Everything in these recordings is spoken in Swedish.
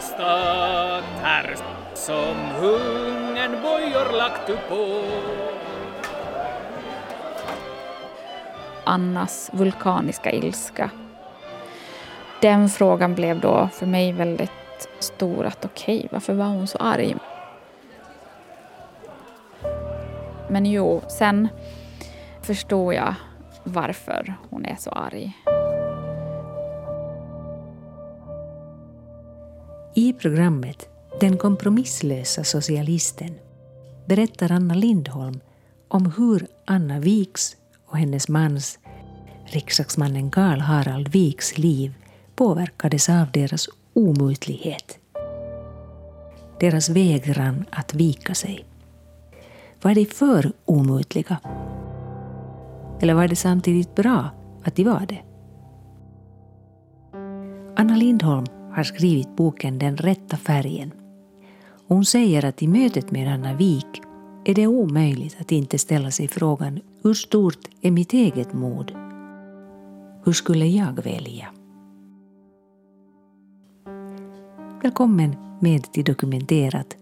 stater som hungern bojor lagt på. Annas vulkaniska ilska. Den frågan blev då för mig väldigt stor. att Okej, okay, varför var hon så arg? Men jo, sen förstod jag varför hon är så arg. I programmet Den kompromisslösa socialisten berättar Anna Lindholm om hur Anna Viks och hennes mans, riksdagsmannen Karl Harald Viks liv påverkades av deras omutlighet. Deras vägran att vika sig. Var de för omutliga? Eller var det samtidigt bra att de var det? Anna Lindholm har skrivit boken Den rätta färgen. Hon säger att i mötet med Anna Wik är det omöjligt att inte ställa sig frågan hur stort är mitt eget mod? Hur skulle jag välja? Välkommen med till Dokumenterat.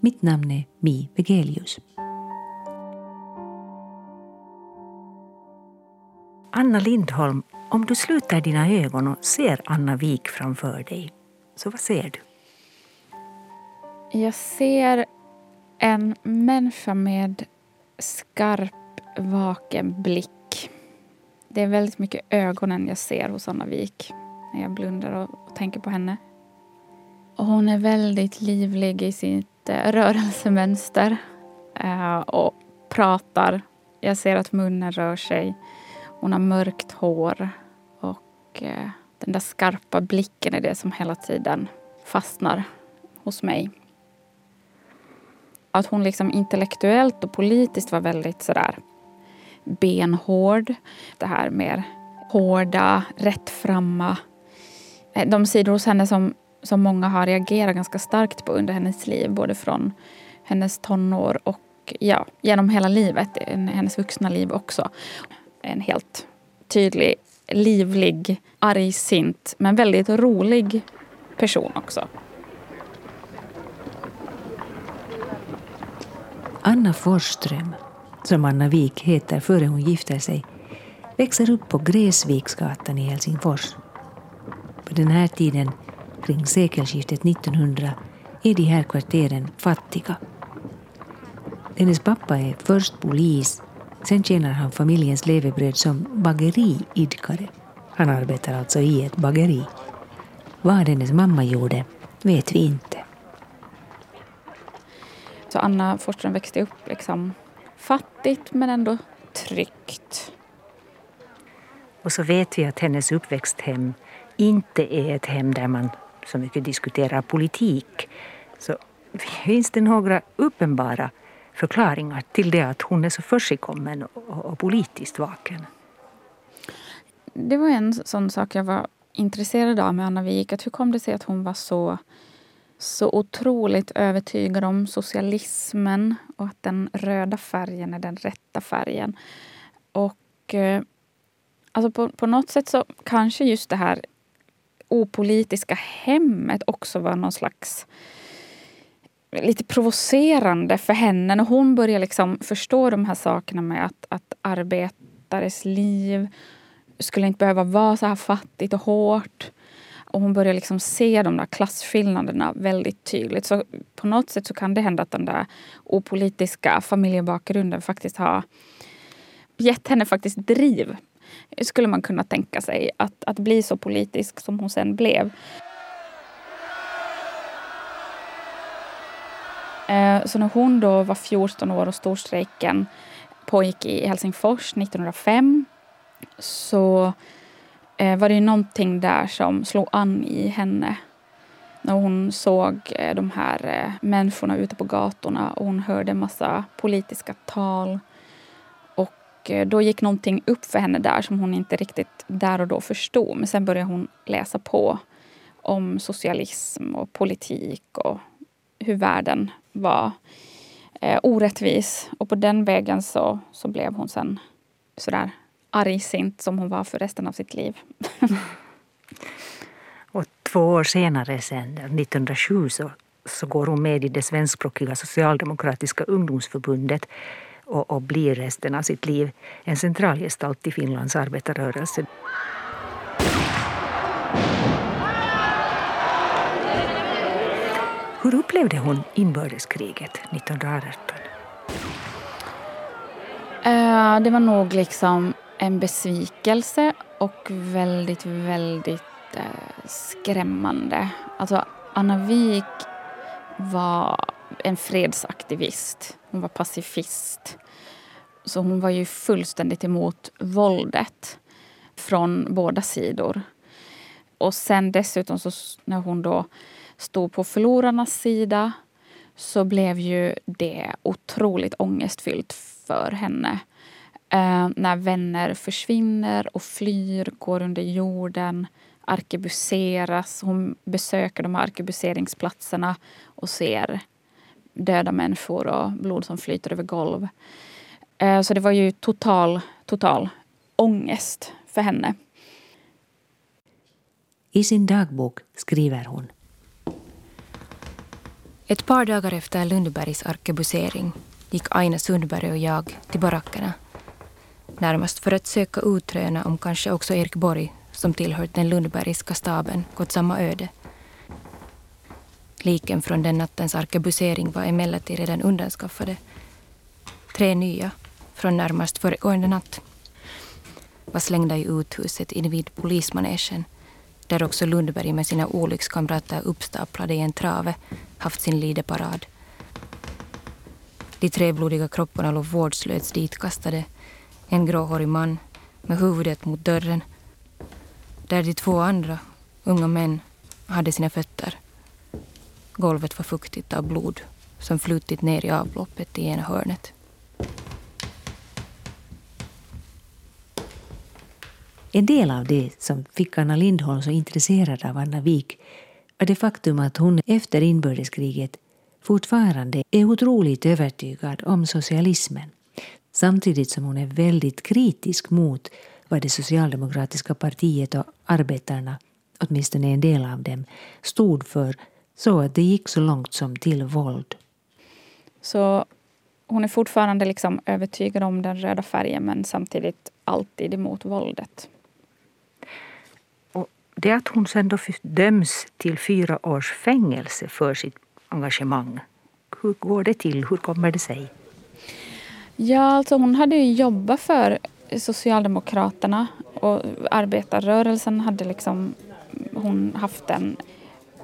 Mitt namn är Mi Vegelius. Anna Lindholm, om du sluter dina ögon och ser Anna Wik framför dig, så vad ser du? Jag ser en människa med skarp, vaken blick. Det är väldigt mycket ögonen jag ser hos Anna Wik när jag blundar och tänker på henne. Och hon är väldigt livlig i sitt eh, rörelsemönster eh, och pratar. Jag ser att munnen rör sig. Hon har mörkt hår och eh, den där skarpa blicken är det som hela tiden fastnar hos mig. Att hon liksom intellektuellt och politiskt var väldigt sådär benhård. Det här mer hårda, rättframma. Eh, de sidor hos henne som, som många har reagerat ganska starkt på under hennes liv. Både från hennes tonår och ja, genom hela livet, hennes vuxna liv också en helt tydlig, livlig, argsint men väldigt rolig person också. Anna Forsström, som Anna Wik heter före hon gifter sig, växer upp på Gräsviksgatan i Helsingfors. På den här tiden, kring sekelskiftet 1900, är de här kvarteren fattiga. Hennes pappa är först polis Sen tjänar han familjens levebröd som bageriidkare. Han arbetar alltså i ett bageri. Vad hennes mamma gjorde vet vi inte. Så Anna Forsström växte upp liksom fattigt men ändå tryggt. Och så vet vi att hennes uppväxthem inte är ett hem där man så mycket diskuterar politik. Så finns det några uppenbara förklaringar till det att hon är så försigkommen och, och politiskt vaken? Det var en sån sak jag var intresserad av med Anna Wik. Att hur kom det sig att hon var så, så otroligt övertygad om socialismen och att den röda färgen är den rätta färgen. Och eh, alltså på, på något sätt så kanske just det här opolitiska hemmet också var någon slags lite provocerande för henne när hon börjar liksom förstå de här sakerna med att, att arbetares liv skulle inte behöva vara så här fattigt och hårt. Och hon börjar liksom se de där klasskillnaderna väldigt tydligt. Så på något sätt så kan det hända att den där opolitiska familjebakgrunden faktiskt har gett henne faktiskt driv. Skulle man kunna tänka sig. Att, att bli så politisk som hon sen blev. Eh, så när hon då var 14 år och storstrejken pågick i Helsingfors 1905 så eh, var det någonting där som slog an i henne. När hon såg eh, de här människorna ute på gatorna och hon hörde en massa politiska tal. Och då gick någonting upp för henne där som hon inte riktigt där och då förstod. Men sen började hon läsa på om socialism och politik och hur världen var eh, orättvis. Och på den vägen så, så blev hon sen sådär argsint som hon var för resten av sitt liv. Och två år senare, sen, 1907, så, så går hon med i det svenskspråkiga socialdemokratiska ungdomsförbundet och, och blir resten av sitt liv en centralgestalt i Finlands arbetarrörelse. Hur upplevde hon inbördeskriget 1918? Uh, eh, det var nog liksom en besvikelse och väldigt, väldigt uh, skrämmande. Alltså, Anna Wik var en fredsaktivist. Hon var pacifist. Så hon var ju fullständigt emot våldet från båda sidor. Och sen dessutom så när hon då stod på förlorarnas sida så blev ju det otroligt ångestfyllt för henne. Eh, när vänner försvinner och flyr, går under jorden, arkebuseras. Hon besöker de här arkebuseringsplatserna och ser döda människor och blod som flyter över golv. Eh, så det var ju total, total ångest för henne. I sin dagbok skriver hon ett par dagar efter Lundbergs arkebusering gick Aina Sundberg och jag till barackerna. Närmast för att söka utröna om kanske också Erik Borg, som tillhört den Lundbergska staben, gått samma öde. Liken från den nattens arkebusering var emellertid redan undanskaffade. Tre nya, från närmast föregående natt, var slängda i uthuset invid polismanegen där också Lundberg med sina olyckskamrater uppstaplade i en trave haft sin lideparad. De tre blodiga kropparna låg vårdslöst ditkastade. En gråhårig man med huvudet mot dörren. Där de två andra, unga män, hade sina fötter. Golvet var fuktigt av blod som flutit ner i avloppet i ena hörnet. En del av det som fick Anna Lindholm så intresserad av Anna Wik är det faktum att hon efter inbördeskriget fortfarande är otroligt övertygad om socialismen samtidigt som hon är väldigt kritisk mot vad det socialdemokratiska partiet och arbetarna, åtminstone en del av dem, stod för så att det gick så långt som till våld. Så hon är fortfarande liksom övertygad om den röda färgen men samtidigt alltid emot våldet. Det att hon sen då döms till fyra års fängelse för sitt engagemang. Hur går det till? Hur kommer det sig? Ja, alltså hon hade ju jobbat för Socialdemokraterna och arbetarrörelsen hade liksom hon haft en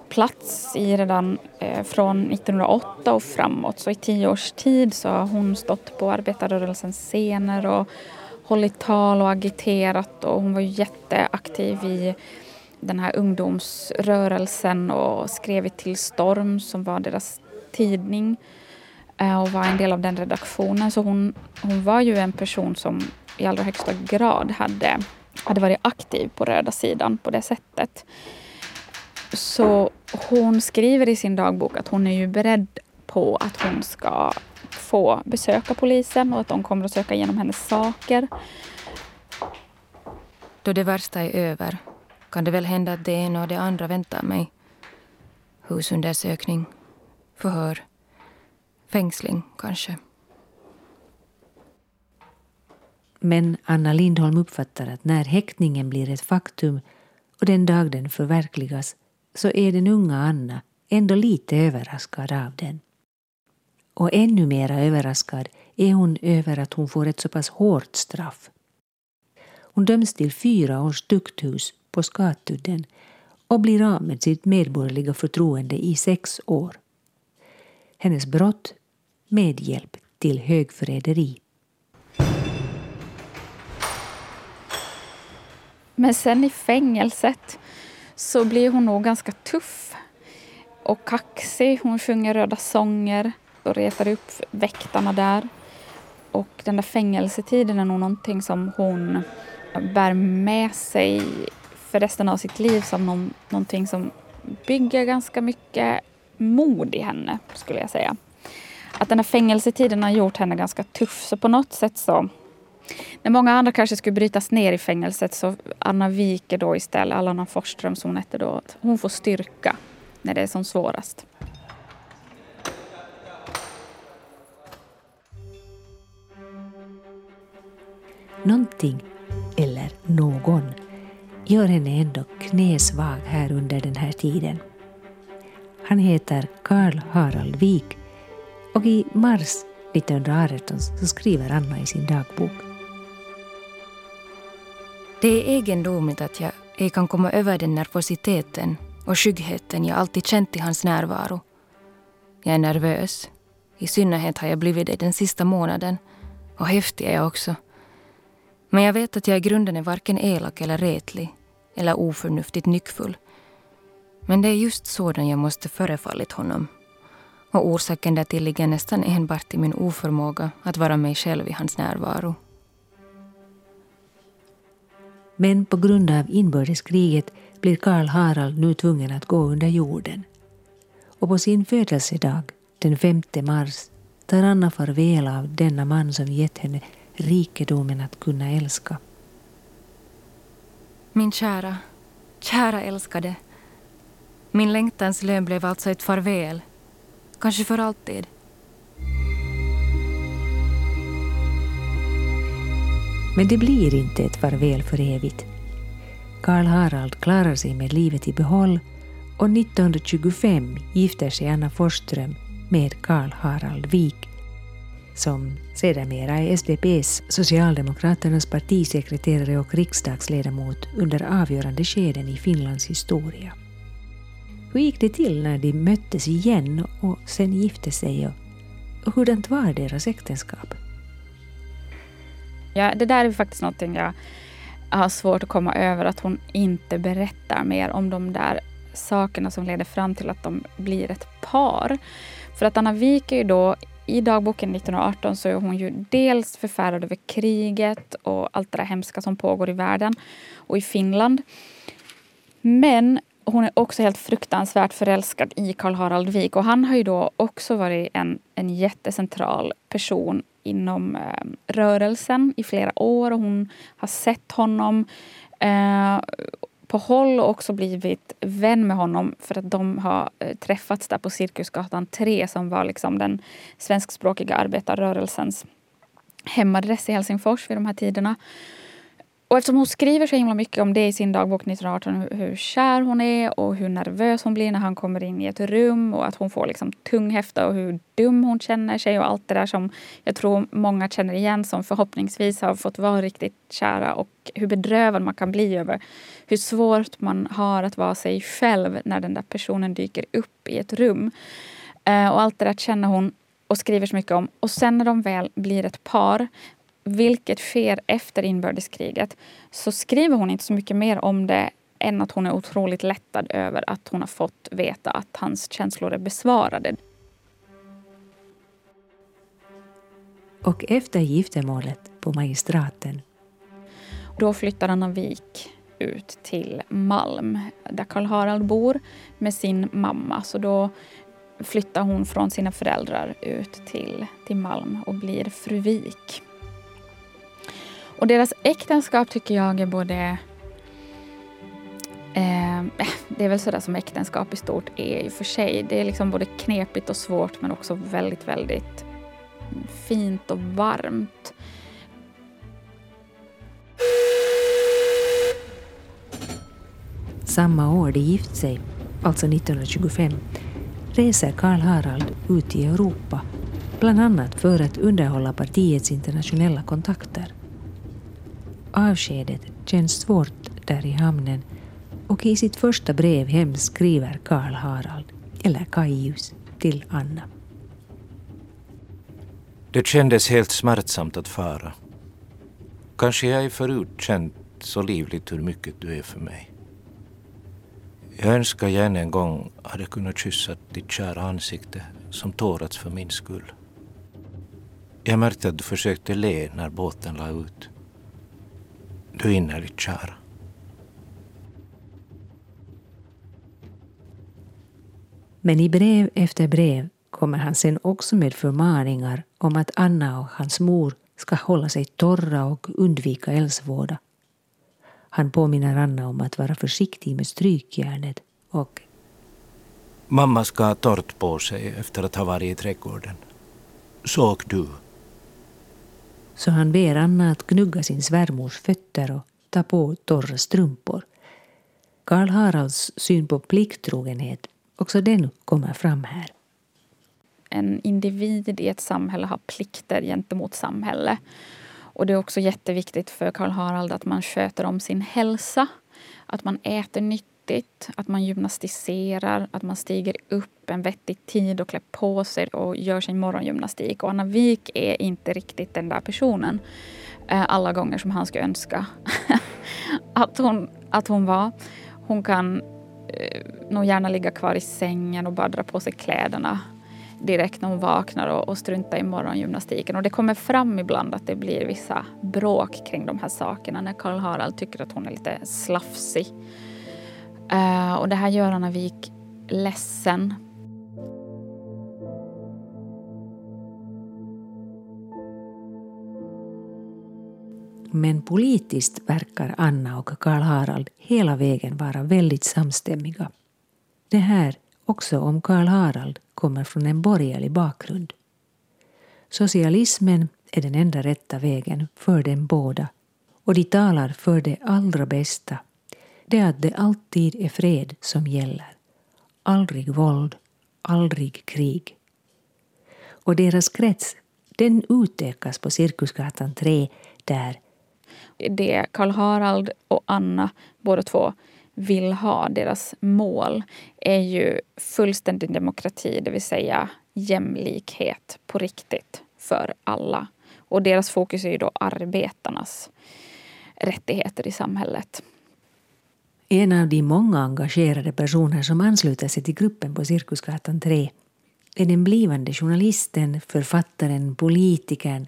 plats i redan eh, från 1908 och framåt. Så i tio års tid så har hon stått på arbetarrörelsens scener och hållit tal och agiterat och hon var jätteaktiv i den här ungdomsrörelsen och skrivit Till Storm som var deras tidning eh, och var en del av den redaktionen. Så hon, hon var ju en person som i allra högsta grad hade, hade varit aktiv på röda sidan på det sättet. Så hon skriver i sin dagbok att hon är ju beredd på att hon ska få besöka polisen och att de kommer att söka igenom hennes saker. Då det värsta är över kan det väl hända att det ena och det andra väntar mig. Husundersökning, förhör, fängsling kanske. Men Anna Lindholm uppfattar att när häktningen blir ett faktum och den dag den förverkligas så är den unga Anna ändå lite överraskad av den. Och ännu mera överraskad är hon över att hon får ett så pass hårt straff. Hon döms till fyra års tukthus på Skatudden och blir av med sitt medborgerliga förtroende i sex år. Hennes brott medhjälp till högförräderi. Men sen i fängelset så blir hon nog ganska tuff och kaxig. Hon sjunger röda sånger och retar upp väktarna där. Och den där fängelsetiden är nog någonting som hon bär med sig för resten av sitt liv som någon, någonting som bygger ganska mycket mod i henne, skulle jag säga. Att den här fängelsetiden har gjort henne ganska tuff, så på något sätt så... när många andra kanske skulle brytas ner i fängelset så Anna Wike då istället, Alana som hon hette då, att hon får styrka när det är som svårast. Någonting, eller någon, gör henne ändå knäsvag här under den här tiden. Han heter Karl Harald Wik och i mars 1918 så skriver Anna i sin dagbok. Det är egendomligt att jag ej kan komma över den nervositeten och skyggheten jag alltid känt i hans närvaro. Jag är nervös. I synnerhet har jag blivit det den sista månaden. Och häftig är jag också. Men jag vet att jag i grunden är varken elak eller retlig eller oförnuftigt nyckfull. Men det är just sådan jag måste förefallit honom. Och orsaken därtill ligger nästan enbart i min oförmåga att vara mig själv i hans närvaro. Men på grund av inbördeskriget blir Karl Harald nu tvungen att gå under jorden. Och på sin födelsedag, den 5 mars, tar Anna farväl av denna man som gett henne rikedomen att kunna älska. Min kära, kära älskade. Min längtans lön blev alltså ett farväl. Kanske för alltid. Men det blir inte ett farväl för evigt. Karl Harald klarar sig med livet i behåll och 1925 gifter sig Anna Forsström med Karl Harald Wik som sedermera är SDPs, Socialdemokraternas partisekreterare och riksdagsledamot under avgörande skeden i Finlands historia. Hur gick det till när de möttes igen och sen gifte sig och, och hurdant var deras äktenskap? Ja, det där är faktiskt någonting jag har svårt att komma över, att hon inte berättar mer om de där sakerna som leder fram till att de blir ett par. För att Anna Wik är ju då i dagboken 1918 så är hon ju dels förfärad över kriget och allt det där hemska som pågår i världen och i Finland. Men hon är också helt fruktansvärt förälskad i Karl Harald Wik och han har ju då också varit en, en jättecentral person inom eh, rörelsen i flera år och hon har sett honom eh, på håll och också blivit vän med honom för att de har eh, träffats där på Cirkusgatan 3 som var liksom den svenskspråkiga arbetarrörelsens hemadress i Helsingfors vid de här tiderna. Och eftersom hon skriver så himla mycket om det i sin dagbok 1918, hur, hur kär hon är och hur nervös hon blir när han kommer in i ett rum och att hon får liksom tunghäfta och hur dum hon känner sig och allt det där som jag tror många känner igen som förhoppningsvis har fått vara riktigt kära och hur bedrövad man kan bli över hur svårt man har att vara sig själv när den där personen dyker upp i ett rum. Eh, och allt det där känner hon och skriver så mycket om. Och sen när de väl blir ett par vilket sker efter inbördeskriget, så skriver hon inte så mycket mer om det än att hon är otroligt lättad över att hon har fått veta att hans känslor är besvarade. Och efter giftermålet på magistraten då flyttar Anna Wik ut till Malm där Karl Harald bor med sin mamma. Så då flyttar hon från sina föräldrar ut till, till Malm och blir fru Wik. Och deras äktenskap tycker jag är både... Eh, det är väl sådär som äktenskap i stort är i och för sig. Det är liksom både knepigt och svårt men också väldigt, väldigt fint och varmt. Samma år de gift sig, alltså 1925, reser Karl Harald ut i Europa, bland annat för att underhålla partiets internationella kontakter. Avskedet känns svårt där i hamnen och i sitt första brev hem skriver Karl Harald, eller Kaius, till Anna. Det kändes helt smärtsamt att fara. Kanske jag är förut känt så livligt hur mycket du är för mig. Jag önskar jag än en gång hade kunnat kyssa ditt kära ansikte som tårats för min skull. Jag märkte att du försökte le när båten la ut. Du innerligt kära. Men i brev efter brev kommer han sen också med förmaningar om att Anna och hans mor ska hålla sig torra och undvika eldsvåda. Han påminner Anna om att vara försiktig med strykjärnet och Mamma ska ha torrt på sig efter att ha varit i trädgården. Såg du? Så han ber Anna att gnugga sin svärmors fötter och ta på torra strumpor. Karl Haralds syn på plikttrogenhet, också den kommer fram här. En individ i ett samhälle har plikter gentemot samhället. Och det är också jätteviktigt för Karl Harald att man sköter om sin hälsa. Att man äter nyttigt, att man gymnastiserar, att man stiger upp en vettig tid och klär på sig och gör sin morgongymnastik. Och Anna Wik är inte riktigt den där personen eh, alla gånger som han skulle önska att, hon, att hon var. Hon kan eh, nog gärna ligga kvar i sängen och bara dra på sig kläderna direkt när hon vaknar och, och strunta i morgongymnastiken. Och det kommer fram ibland att det blir vissa bråk kring de här sakerna när Karl Harald tycker att hon är lite slafsig. Uh, och det här gör Anna-Vik ledsen. Men politiskt verkar Anna och Karl Harald hela vägen vara väldigt samstämmiga. Det här också om Karl Harald kommer från en borgerlig bakgrund. Socialismen är den enda rätta vägen för dem båda och de talar för det allra bästa. Det är att det alltid är fred som gäller. Aldrig våld, aldrig krig. Och deras krets, den utökas på Cirkusgatan 3 där Det Karl Harald och Anna, båda två, vill ha, deras mål, är ju fullständig demokrati, det vill säga jämlikhet på riktigt för alla. Och deras fokus är ju då arbetarnas rättigheter i samhället. En av de många engagerade personer som ansluter sig till gruppen på Cirkusgatan 3 är den blivande journalisten, författaren, politikern,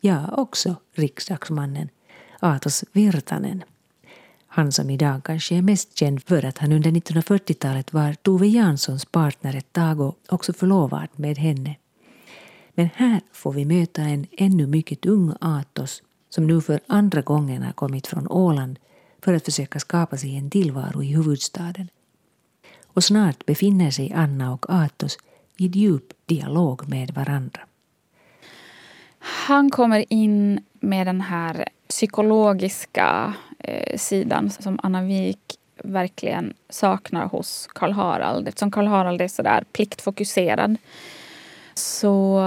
ja, också riksdagsmannen Atos Virtanen. Han som idag kanske är mest känd för att han under 1940-talet var Tove Janssons partner ett tag och också förlovad med henne. Men här får vi möta en ännu mycket ung Atos som nu för andra gången har kommit från Åland för att försöka skapa sig en tillvaro i huvudstaden. Och snart befinner sig Anna och Atos i djup dialog med varandra. Han kommer in med den här psykologiska eh, sidan som Anna Wik verkligen saknar hos Karl Harald. Eftersom Karl Harald är sådär pliktfokuserad så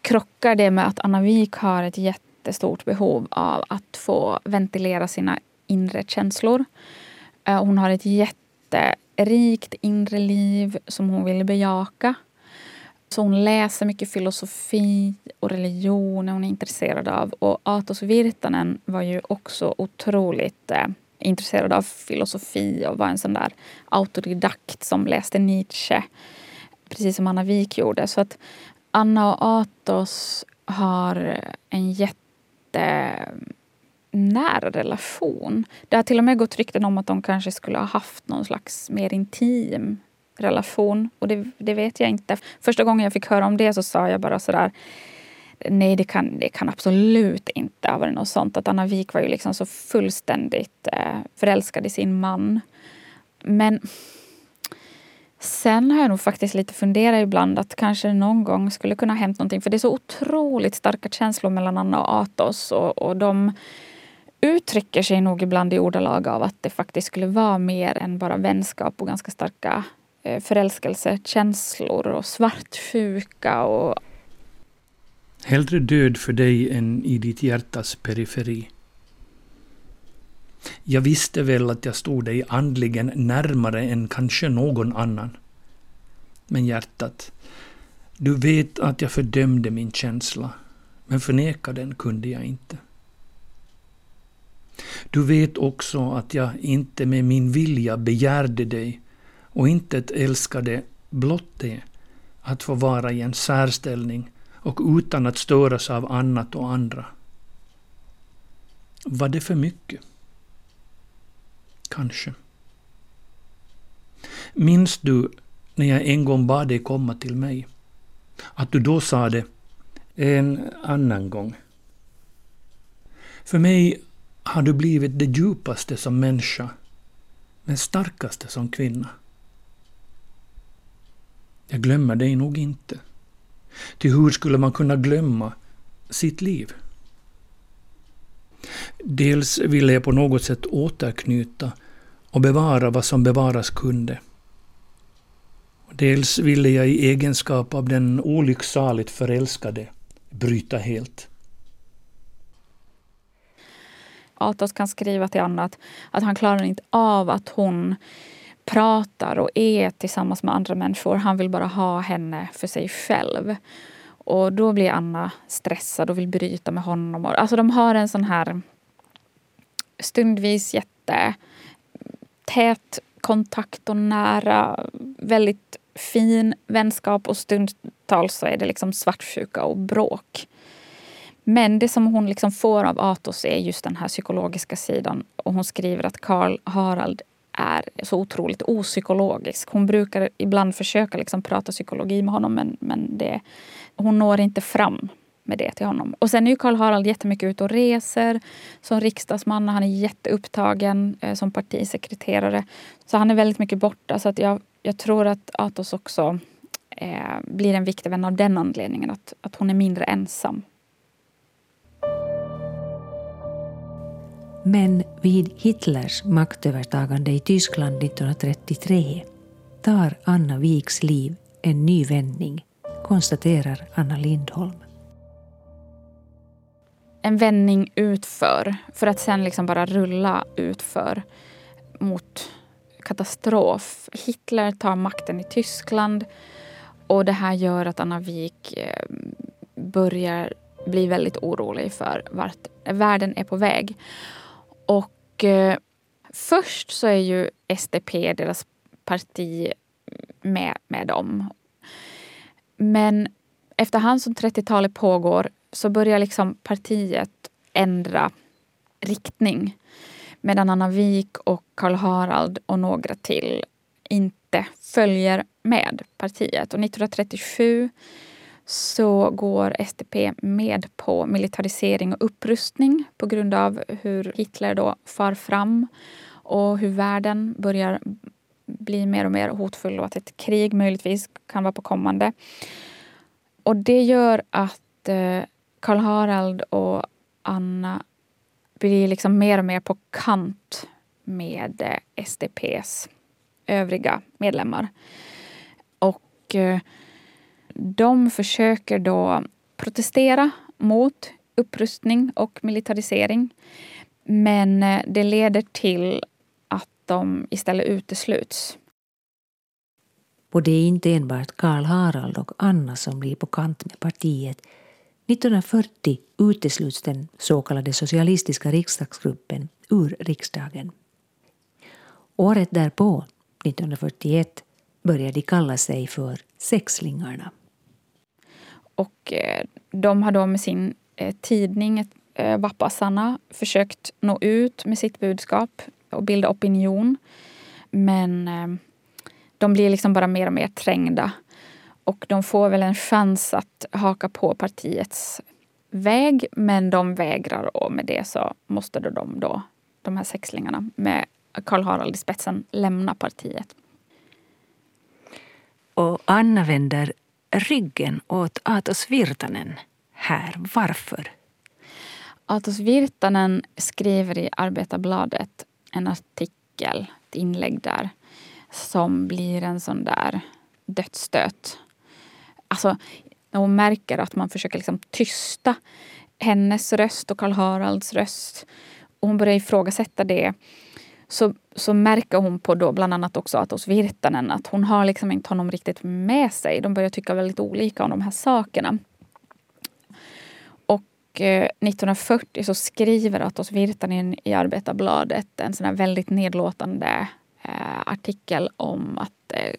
krockar det med att Anna Wik har ett jättestort behov av att få ventilera sina inre känslor. Eh, hon har ett jätterikt inre liv som hon vill bejaka. Så hon läser mycket filosofi och religion är hon intresserad av. Och Atos Virtanen var ju också otroligt eh, intresserad av filosofi och var en sån där autodidakt som läste Nietzsche. Precis som Anna Wik gjorde. Så att Anna och Atos har en jätte nära relation. Det har till och med gått rykten om att de kanske skulle ha haft någon slags mer intim relation. Och det, det, vet jag inte. Första gången jag fick höra om det så sa jag bara sådär Nej, det kan, det kan absolut inte ha varit något sånt. Att Anna Wik var ju liksom så fullständigt eh, förälskad i sin man. Men sen har jag nog faktiskt lite funderat ibland att kanske någon gång skulle kunna ha hänt någonting. För det är så otroligt starka känslor mellan Anna och Atos. Och, och de uttrycker sig nog ibland i ordalag av att det faktiskt skulle vara mer än bara vänskap och ganska starka eh, förälskelsekänslor och svartsjuka och... Hellre död för dig än i ditt hjärtas periferi. Jag visste väl att jag stod dig andligen närmare än kanske någon annan. Men hjärtat, du vet att jag fördömde min känsla, men förneka den kunde jag inte. Du vet också att jag inte med min vilja begärde dig och intet älskade blott det, att få vara i en särställning och utan att störas av annat och andra. Var det för mycket? Kanske. Minns du när jag en gång bad dig komma till mig? Att du då sade en annan gång. För mig har du blivit det djupaste som människa, men starkaste som kvinna. Jag glömmer dig nog inte. Ty hur skulle man kunna glömma sitt liv? Dels ville jag på något sätt återknyta och bevara vad som bevaras kunde. Dels ville jag i egenskap av den olycksaligt förälskade bryta helt. Atos kan skriva till Anna att, att han klarar inte av att hon pratar och är tillsammans med andra människor. Han vill bara ha henne för sig själv. Och då blir Anna stressad och vill bryta med honom. Alltså de har en sån här stundvis jättetät kontakt och nära, väldigt fin vänskap och stundtals så är det liksom svartsjuka och bråk. Men det som hon liksom får av Atos är just den här psykologiska sidan. Och hon skriver att Karl Harald är så otroligt opsykologisk. Hon brukar ibland försöka liksom prata psykologi med honom men, men det, hon når inte fram med det till honom. Och sen är ju Karl Harald jättemycket ute och reser som riksdagsman. Han är jätteupptagen eh, som partisekreterare. Så han är väldigt mycket borta. Så att jag, jag tror att Atos också eh, blir en viktig vän av den anledningen. Att, att hon är mindre ensam. Men vid Hitlers maktövertagande i Tyskland 1933 tar Anna Viks liv en ny vändning, konstaterar Anna Lindholm en vändning utför för att sen liksom bara rulla utför mot katastrof. Hitler tar makten i Tyskland och det här gör att Anna Wik eh, börjar bli väldigt orolig för vart världen är på väg. Och eh, först så är ju SDP, deras parti, med, med dem. Men efterhand som 30-talet pågår så börjar liksom partiet ändra riktning. Medan Anna Wik och Karl Harald och några till inte följer med partiet. Och 1937 så går SDP med på militarisering och upprustning på grund av hur Hitler då far fram och hur världen börjar bli mer och mer hotfull och att ett krig möjligtvis kan vara på kommande. Och det gör att eh, Karl Harald och Anna blir liksom mer och mer på kant med eh, SDPs övriga medlemmar. Och eh, de försöker då protestera mot upprustning och militarisering. Men eh, det leder till att de istället utesluts. Och det är inte enbart Karl Harald och Anna som blir på kant med partiet 1940 utesluts den så kallade socialistiska riksdagsgruppen ur riksdagen. Året därpå, 1941, började de kalla sig för Sexlingarna. Och eh, de har då med sin eh, tidning eh, försökt nå ut med sitt budskap och bilda opinion. Men eh, de blir liksom bara mer och mer trängda och de får väl en chans att haka på partiets väg men de vägrar och med det så måste de då, de här sexlingarna med Karl Harald i spetsen, lämna partiet. Och Anna vänder ryggen åt Atos Virtanen här. Varför? Atos Virtanen skriver i Arbetarbladet en artikel, ett inlägg där som blir en sån där dödsstöt alltså, när hon märker att man försöker liksom tysta hennes röst och Karl Haralds röst och hon börjar ifrågasätta det så, så märker hon på då bland annat också att hos Virtanen att hon har liksom inte honom riktigt med sig. De börjar tycka väldigt olika om de här sakerna. Och eh, 1940 så skriver Atos Virtanen i Arbetarbladet en sån här väldigt nedlåtande eh, artikel om att eh,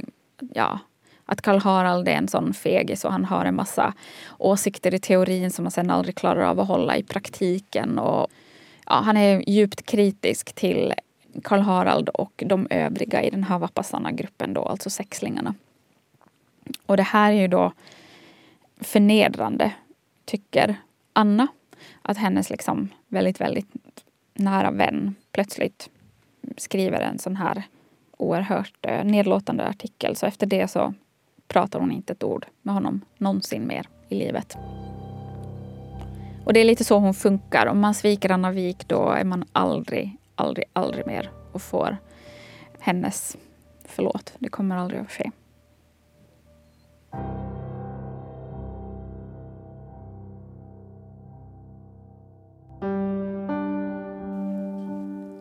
ja, att Karl Harald är en sån fegis och han har en massa åsikter i teorin som han sen aldrig klarar av att hålla i praktiken. Och, ja, han är djupt kritisk till Karl Harald och de övriga i den här Vappasana-gruppen, då, alltså sexlingarna. Och det här är ju då förnedrande, tycker Anna. att hennes liksom väldigt, väldigt nära vän plötsligt skriver en sån här oerhört eh, nedlåtande artikel. Så efter det så pratar hon inte ett ord med honom någonsin mer i livet. Och det är lite så hon funkar. Om man sviker Anna Wik då är man aldrig, aldrig, aldrig mer och får hennes förlåt. Det kommer aldrig att ske.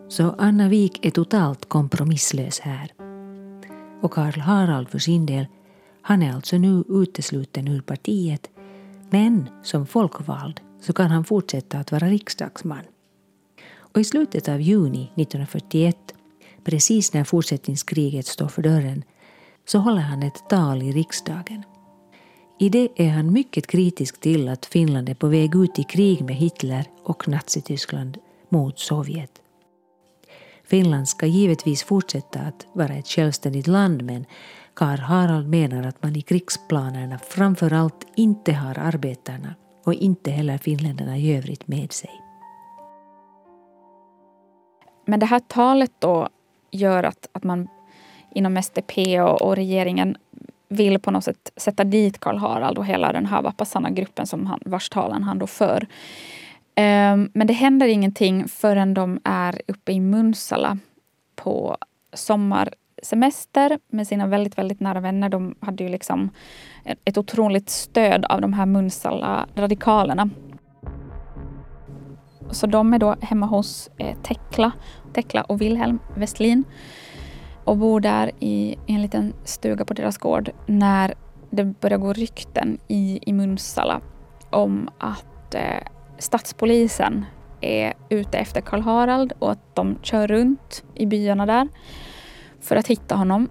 Så Anna Wik är totalt kompromisslös här. Och Karl Harald för sin del, han är alltså nu utesluten ur partiet, men som folkvald så kan han fortsätta att vara riksdagsman. Och i slutet av juni 1941, precis när fortsättningskriget står för dörren, så håller han ett tal i riksdagen. I det är han mycket kritisk till att Finland är på väg ut i krig med Hitler och Nazityskland mot Sovjet. Finland ska givetvis fortsätta att vara ett självständigt land men Karl Harald menar att man i krigsplanerna framför allt inte har arbetarna och inte heller finländarna i övrigt med sig. Men det här talet då gör att, att man inom SDP och, och regeringen vill på något sätt sätta dit Karl Harald och hela den här Vappasana-gruppen som han, vars talan han då för. Um, men det händer ingenting förrän de är uppe i Munsala på sommarsemester med sina väldigt, väldigt nära vänner. De hade ju liksom ett otroligt stöd av de här Munsala-radikalerna. Så de är då hemma hos eh, Tekla, Tekla och Wilhelm Westlin och bor där i, i en liten stuga på deras gård när det börjar gå rykten i, i Munsala om att eh, stadspolisen är ute efter Karl Harald och att de kör runt i byarna där för att hitta honom.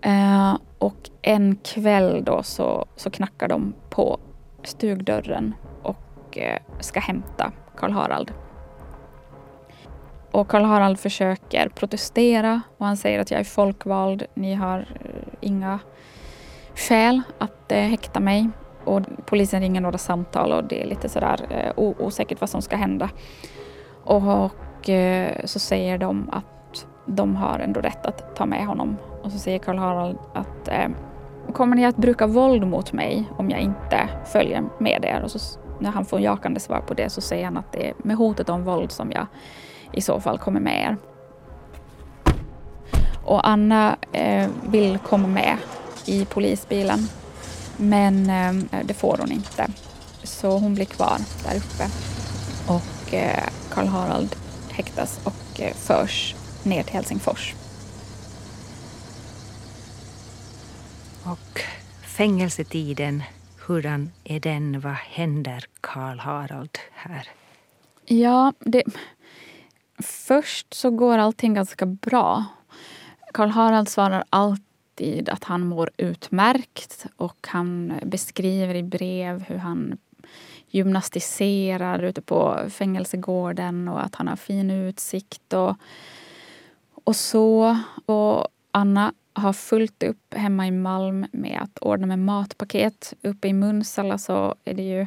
Eh, och en kväll då så, så knackar de på stugdörren och eh, ska hämta Karl Harald. Och Karl Harald försöker protestera och han säger att jag är folkvald. Ni har eh, inga skäl att eh, häkta mig. Och polisen ringer några samtal och det är lite sådär eh, osäkert vad som ska hända. Och, och eh, så säger de att de har ändå rätt att ta med honom. Och så säger Karl Harald att eh, kommer ni att bruka våld mot mig om jag inte följer med er? Och så, när han får jakande svar på det så säger han att det är med hotet om våld som jag i så fall kommer med er. Och Anna eh, vill komma med i polisbilen men eh, det får hon inte. Så hon blir kvar där uppe. Och eh, Karl Harald häktas och eh, förs ner till Helsingfors. Och fängelsetiden, hurdan är den? Vad händer Karl Harald här? Ja, det, först så går allting ganska bra. Karl Harald svarar alltid att han mår utmärkt och han beskriver i brev hur han gymnastiserar ute på fängelsegården och att han har fin utsikt och, och så. Och Anna har fullt upp hemma i Malm med att ordna med matpaket. Uppe i Munsala så är det ju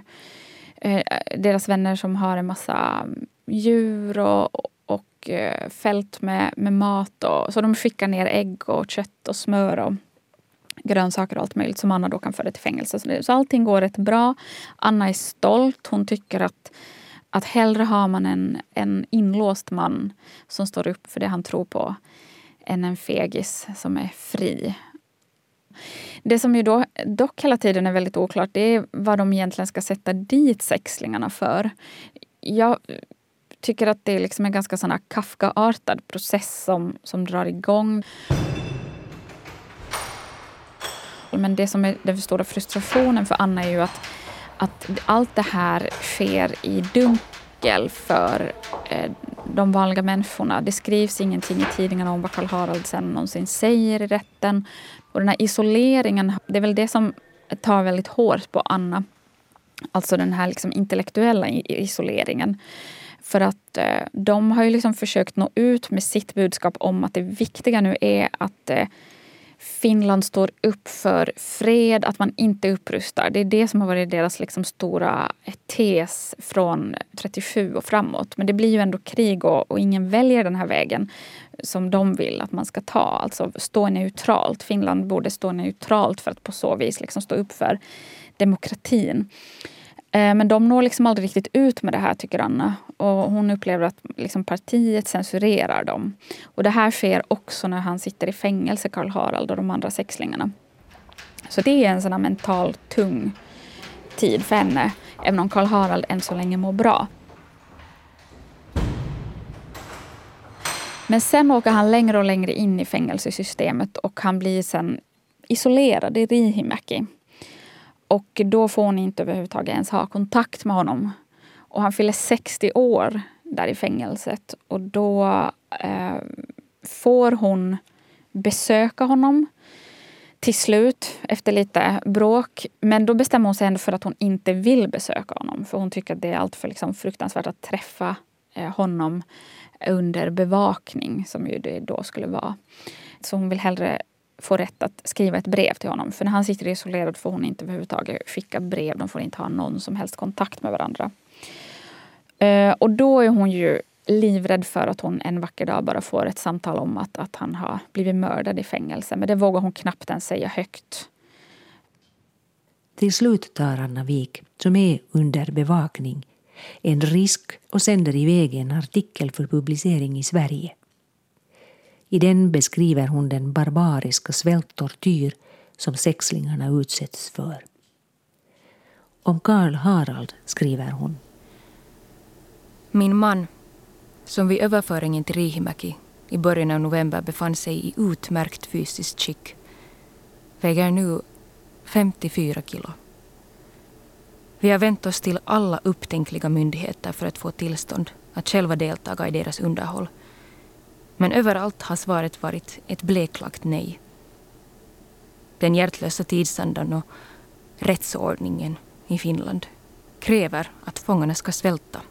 eh, deras vänner som har en massa mm, djur och, Eh, fält med, med mat. Och, så de skickar ner ägg och kött och smör och grönsaker och allt möjligt som Anna då kan föra till fängelse. Så, det, så allting går rätt bra. Anna är stolt. Hon tycker att, att hellre har man en, en inlåst man som står upp för det han tror på än en fegis som är fri. Det som ju då, dock hela tiden är väldigt oklart det är vad de egentligen ska sätta dit sexlingarna för. Jag tycker att det är liksom en ganska sån Kafka-artad process som, som drar igång. Men det som är den stora frustrationen för Anna är ju att, att allt det här sker i dunkel för eh, de vanliga människorna. Det skrivs ingenting i tidningarna om vad Karl Harald sen någonsin säger i rätten. Och den här isoleringen, det är väl det som tar väldigt hårt på Anna. Alltså den här liksom intellektuella isoleringen. För att eh, de har ju liksom försökt nå ut med sitt budskap om att det viktiga nu är att eh, Finland står upp för fred, att man inte upprustar. Det är det som har varit deras liksom stora eh, tes från 37 och framåt. Men det blir ju ändå krig och, och, ingen väljer den här vägen som de vill att man ska ta. Alltså stå neutralt. Finland borde stå neutralt för att på så vis liksom stå upp för demokratin. Eh, men de når liksom aldrig riktigt ut med det här tycker Anna. Och hon upplever att liksom partiet censurerar dem. Och det här sker också när han sitter i fängelse, Karl Harald och de andra sexlingarna. Så det är en sån här mentalt tung tid för henne. Även om Karl Harald än så länge mår bra. Men sen åker han längre och längre in i fängelsesystemet och han blir sen isolerad i Riihimäki. Och då får hon inte överhuvudtaget ens ha kontakt med honom. Och han fyller 60 år där i fängelset och då eh, får hon besöka honom till slut efter lite bråk. Men då bestämmer hon sig ändå för att hon inte vill besöka honom. För hon tycker att det är alltför liksom fruktansvärt att träffa eh, honom under bevakning som ju det då skulle vara. Så hon vill hellre få rätt att skriva ett brev till honom. För när han sitter isolerad får hon inte överhuvudtaget skicka brev. De får inte ha någon som helst kontakt med varandra. Eh, och då är hon ju livrädd för att hon en vacker dag bara får ett samtal om att, att han har blivit mördad i fängelse. Men det vågar hon knappt ens säga högt. Till slut tar Anna Wik, som är under bevakning, en risk och sänder iväg en artikel för publicering i Sverige. I den beskriver hon den barbariska svälttortyr som sexlingarna utsätts för. Om Karl Harald skriver hon. Min man, som vid överföringen till Riihimäki i början av november befann sig i utmärkt fysiskt skick, väger nu 54 kilo. Vi har vänt oss till alla upptänkliga myndigheter för att få tillstånd att själva deltaga i deras underhåll men överallt har svaret varit ett bleklagt nej. Den hjärtlösa tidsandan och rättsordningen i Finland kräver att fångarna ska svälta.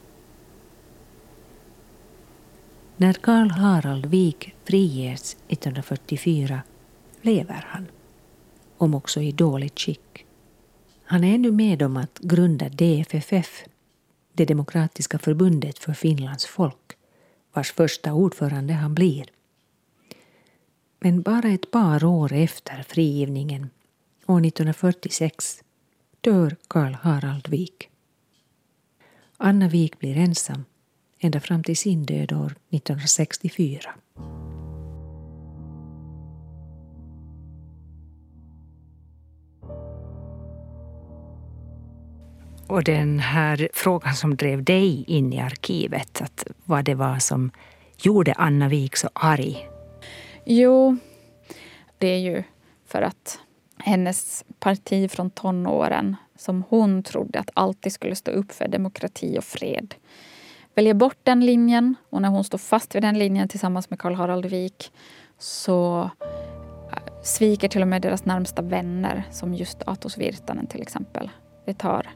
När Karl Harald Wik friges 1944 lever han, om också i dåligt skick. Han är ännu med om att grunda DFFF, det demokratiska förbundet för Finlands folk vars första ordförande han blir. Men bara ett par år efter frigivningen, år 1946, dör Karl Harald Wik. Anna Wik blir ensam ända fram till sin död år 1964. Och den här frågan som drev dig in i arkivet, att vad det var som gjorde Anna Wik så arg? Jo, det är ju för att hennes parti från tonåren som hon trodde att alltid skulle stå upp för demokrati och fred väljer bort den linjen och när hon står fast vid den linjen tillsammans med Karl Harald Wik så äh, sviker till och med deras närmsta vänner som just Atos Virtanen till exempel. Det tar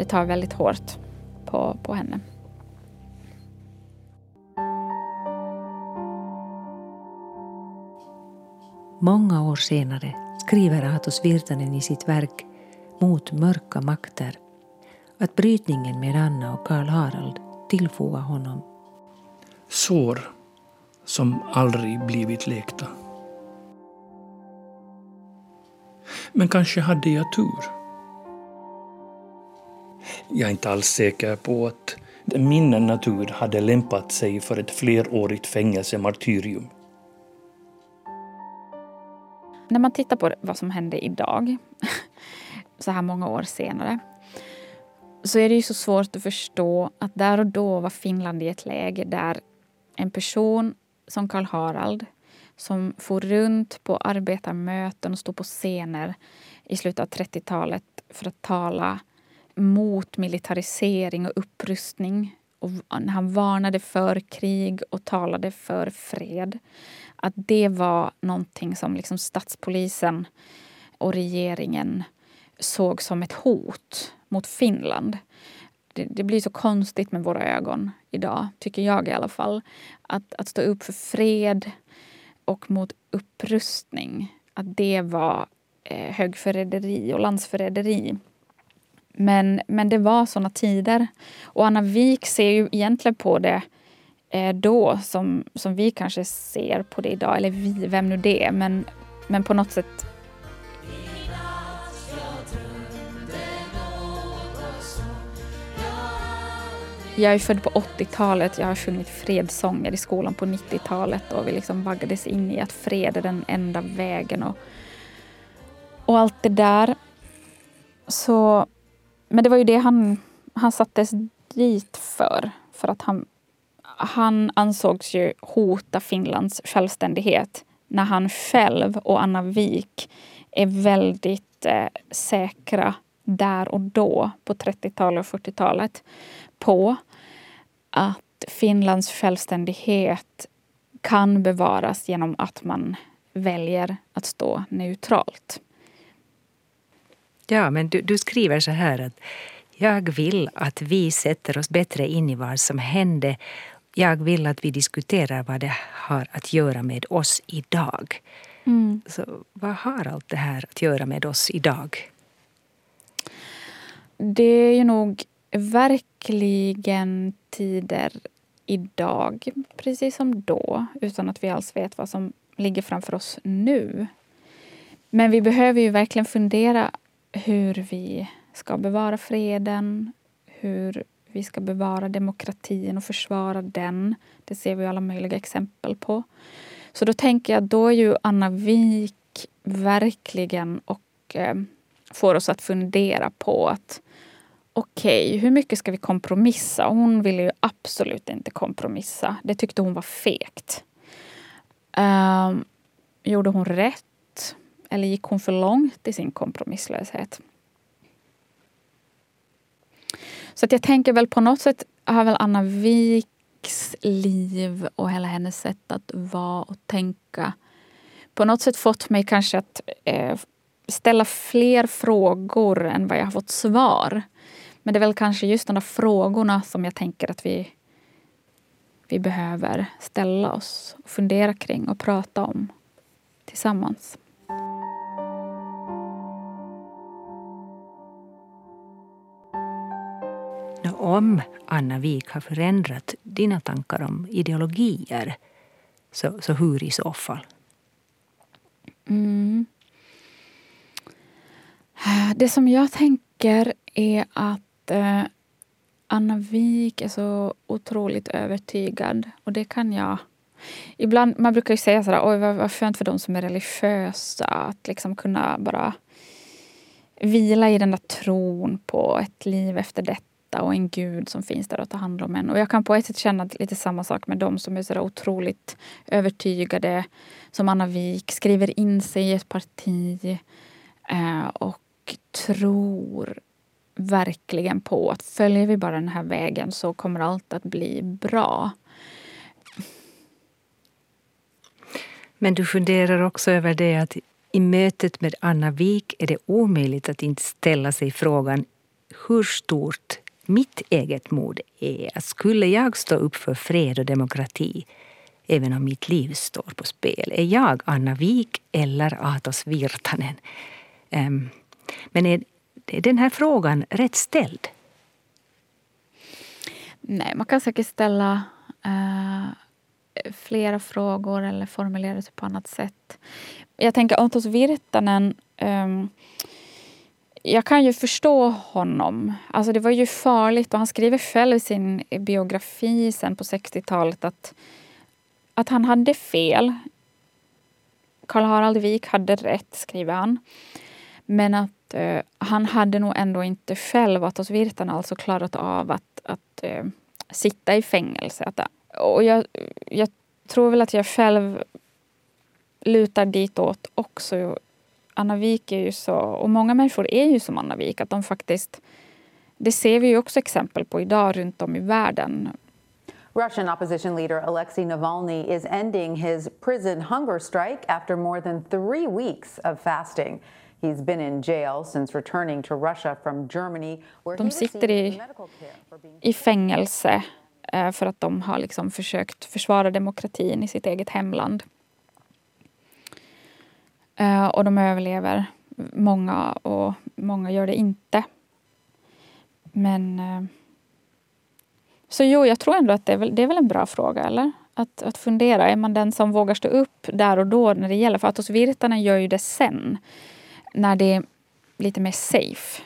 det tar väldigt hårt på, på henne. Många år senare skriver Atos Virtanen i sitt verk Mot mörka makter att brytningen med Anna och Karl Harald tillfogar honom sår som aldrig blivit läkta. Men kanske hade jag tur. Jag är inte alls säker på att min natur hade lämpat sig för ett flerårigt fängelsemartyrium. När man tittar på vad som hände idag, så här många år senare, så är det ju så svårt att förstå att där och då var Finland i ett läge där en person som Karl Harald som for runt på arbetarmöten och stod på scener i slutet av 30-talet för att tala mot militarisering och upprustning. Och han varnade för krig och talade för fred. Att det var någonting som liksom statspolisen och regeringen såg som ett hot mot Finland. Det, det, blir så konstigt med våra ögon idag, tycker jag i alla fall. Att, att stå upp för fred och mot upprustning, att det var eh, högförräderi och landsförräderi. Men, men det var såna tider. Och Anna Wik ser ju egentligen på det eh, då som, som vi kanske ser på det idag. Eller vi, vem nu det är. Men, men på något sätt Jag är född på 80-talet. Jag har sjungit fredssånger i skolan på 90-talet och vi liksom vaggades in i att fred är den enda vägen och, och allt det där. Så, men det var ju det han, han sattes dit för. För att han, han ansågs ju hota Finlands självständighet när han själv och Anna Wik är väldigt eh, säkra där och då på 30-talet och 40-talet på att Finlands självständighet kan bevaras genom att man väljer att stå neutralt. Ja, men du, du skriver så här att jag vill att vi sätter oss bättre in i vad som hände. Jag vill att vi diskuterar vad det har att göra med oss idag. Mm. Så vad har allt det här att göra med oss idag? Det är ju nog verkligen tider idag, precis som då, utan att vi alls vet vad som ligger framför oss nu. Men vi behöver ju verkligen fundera hur vi ska bevara freden, hur vi ska bevara demokratin och försvara den. Det ser vi alla möjliga exempel på. Så då tänker jag, då är ju Anna Wik verkligen och eh, får oss att fundera på att okej, okay, hur mycket ska vi kompromissa? Hon ville ju absolut inte kompromissa. Det tyckte hon var fegt. Um, gjorde hon rätt? Eller gick hon för långt i sin kompromisslöshet? Så att jag tänker väl på något sätt har väl Anna Viks liv och hela hennes sätt att vara och tänka på något sätt fått mig kanske att eh, ställa fler frågor än vad jag har fått svar. Men det är väl kanske just de där frågorna som jag tänker att vi, vi behöver ställa oss och fundera kring och prata om tillsammans. Om Anna Wik har förändrat dina tankar om ideologier, så, så hur i så fall? Mm. Det som jag tänker är att eh, Anna Wik är så otroligt övertygad och det kan jag Ibland, man brukar ju säga sådär, oj vad, vad skönt för de som är religiösa att liksom kunna bara vila i den där tron på ett liv efter detta och en gud som finns där och tar hand om en. Och jag kan på ett sätt känna lite samma sak med dem som är så otroligt övertygade. Som Anna Wik, skriver in sig i ett parti eh, och tror verkligen på att följer vi bara den här vägen så kommer allt att bli bra. Men du funderar också över det att i mötet med Anna Wik är det omöjligt att inte ställa sig frågan hur stort mitt eget mod är. att Skulle jag stå upp för fred och demokrati även om mitt liv står på spel? Är jag Anna Wik eller Atos Virtanen? Um, men är, är den här frågan rätt ställd? Nej, man kan säkert ställa uh, flera frågor eller formulera sig på annat sätt. Jag tänker Atos Virtanen um, jag kan ju förstå honom. Alltså det var ju farligt och han skriver själv i sin biografi sen på 60-talet att, att han hade fel. Karl Harald Wik hade rätt, skriver han. Men att eh, han hade nog ändå inte själv, Atos Virtanen, alltså klarat av att, att eh, sitta i fängelse. Att, och jag, jag tror väl att jag själv lutar ditåt också. Anna Wik är ju så, och många människor är ju som Anna Wik, att de faktiskt det ser vi ju också exempel på idag runt om i världen. Russian opposition leader Alexei Navalny is ending his prison hunger strike after more than three weeks of fasting. He's been in jail since returning to Russia from Germany. De sitter i, i fängelse eh, för att de har liksom försökt försvara demokratin i sitt eget hemland. Eh, och de överlever. Många och många gör det inte. Men... Eh, så jo, jag tror ändå att det är väl, det är väl en bra fråga, eller? Att, att fundera, är man den som vågar stå upp där och då när det gäller? För Atos Virtanen gör ju det sen. När det är lite mer safe.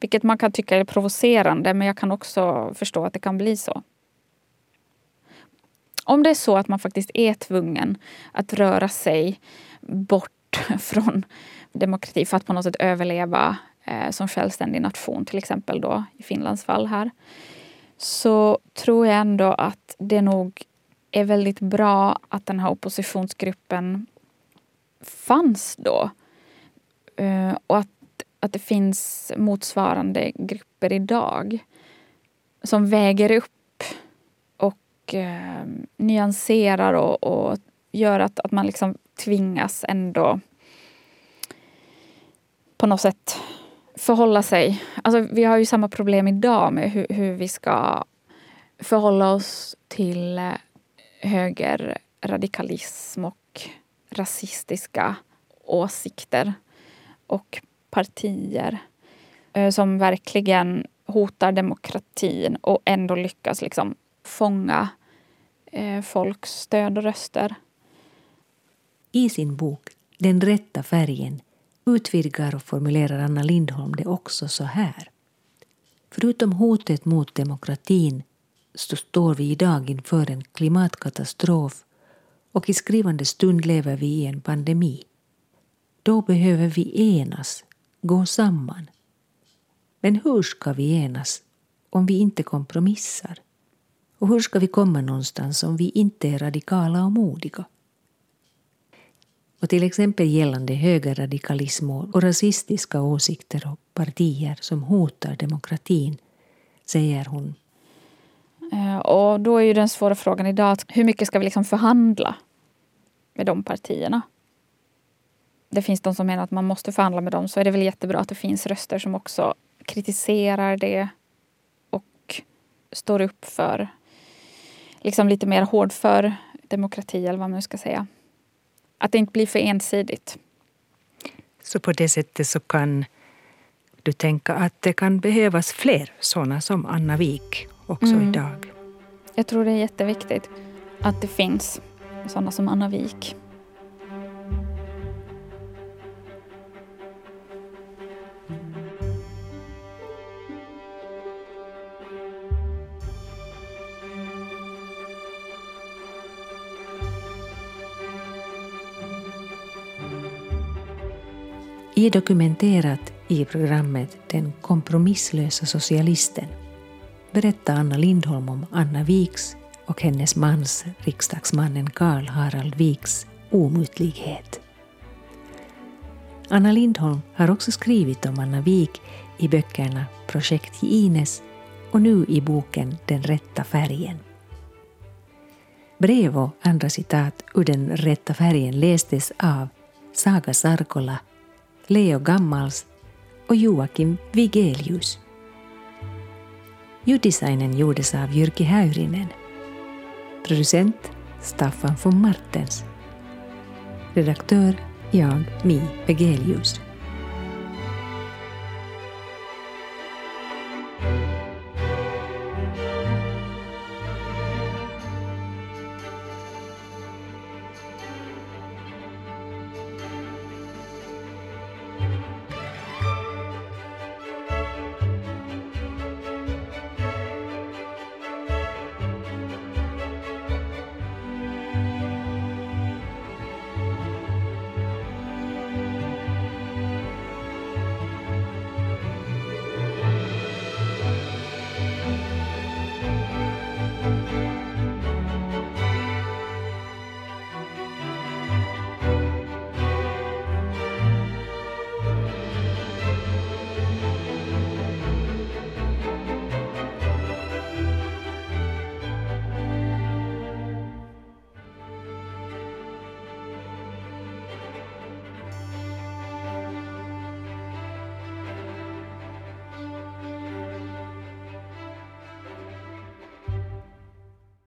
Vilket man kan tycka är provocerande, men jag kan också förstå att det kan bli så. Om det är så att man faktiskt är tvungen att röra sig bort från demokrati för att på något sätt överleva eh, som självständig nation, till exempel då i Finlands fall här, så tror jag ändå att det nog är väldigt bra att den här oppositionsgruppen fanns då. Eh, och att, att det finns motsvarande grupper idag som väger upp och eh, nyanserar och, och gör att, att man liksom tvingas ändå på något sätt förhålla sig. Alltså, vi har ju samma problem idag med hur, hur vi ska förhålla oss till eh, högerradikalism och rasistiska åsikter och partier eh, som verkligen hotar demokratin och ändå lyckas liksom fånga eh, folks stöd och röster. I sin bok Den rätta färgen utvidgar och formulerar Anna Lindholm det också så här. Förutom hotet mot demokratin så står vi idag inför en klimatkatastrof och i skrivande stund lever vi i en pandemi. Då behöver vi enas, gå samman. Men hur ska vi enas om vi inte kompromissar? Och hur ska vi komma någonstans om vi inte är radikala och modiga? Och till exempel gällande högerradikalism och rasistiska åsikter och partier som hotar demokratin, säger hon. Eh, och då är ju den svåra frågan idag hur mycket ska vi liksom förhandla med de partierna? Det finns de som menar att man måste förhandla med dem så är det väl jättebra att det finns röster som också kritiserar det och står upp för liksom lite mer hård för demokrati eller vad man nu ska säga. Att det inte blir för ensidigt. Så på det sättet så kan du tänka att det kan behövas fler sådana som Anna Wik också mm. idag? Jag tror det är jätteviktigt att det finns sådana som Anna Wik. Är dokumenterat i programmet Den kompromisslösa socialisten berättar Anna Lindholm om Anna Viks och hennes mans, riksdagsmannen Karl Harald Viks, omutlighet. Anna Lindholm har också skrivit om Anna Wik i böckerna Projekt Ines och nu i boken Den rätta färgen. Brev och andra citat ur Den rätta färgen lästes av Saga Sarkola Leo Gammals och Joakim Vigelius. Ljuddesignen gjordes av Jyrki Häyrinen. Producent Staffan von Martens. Redaktör jag, Mi Vegelius.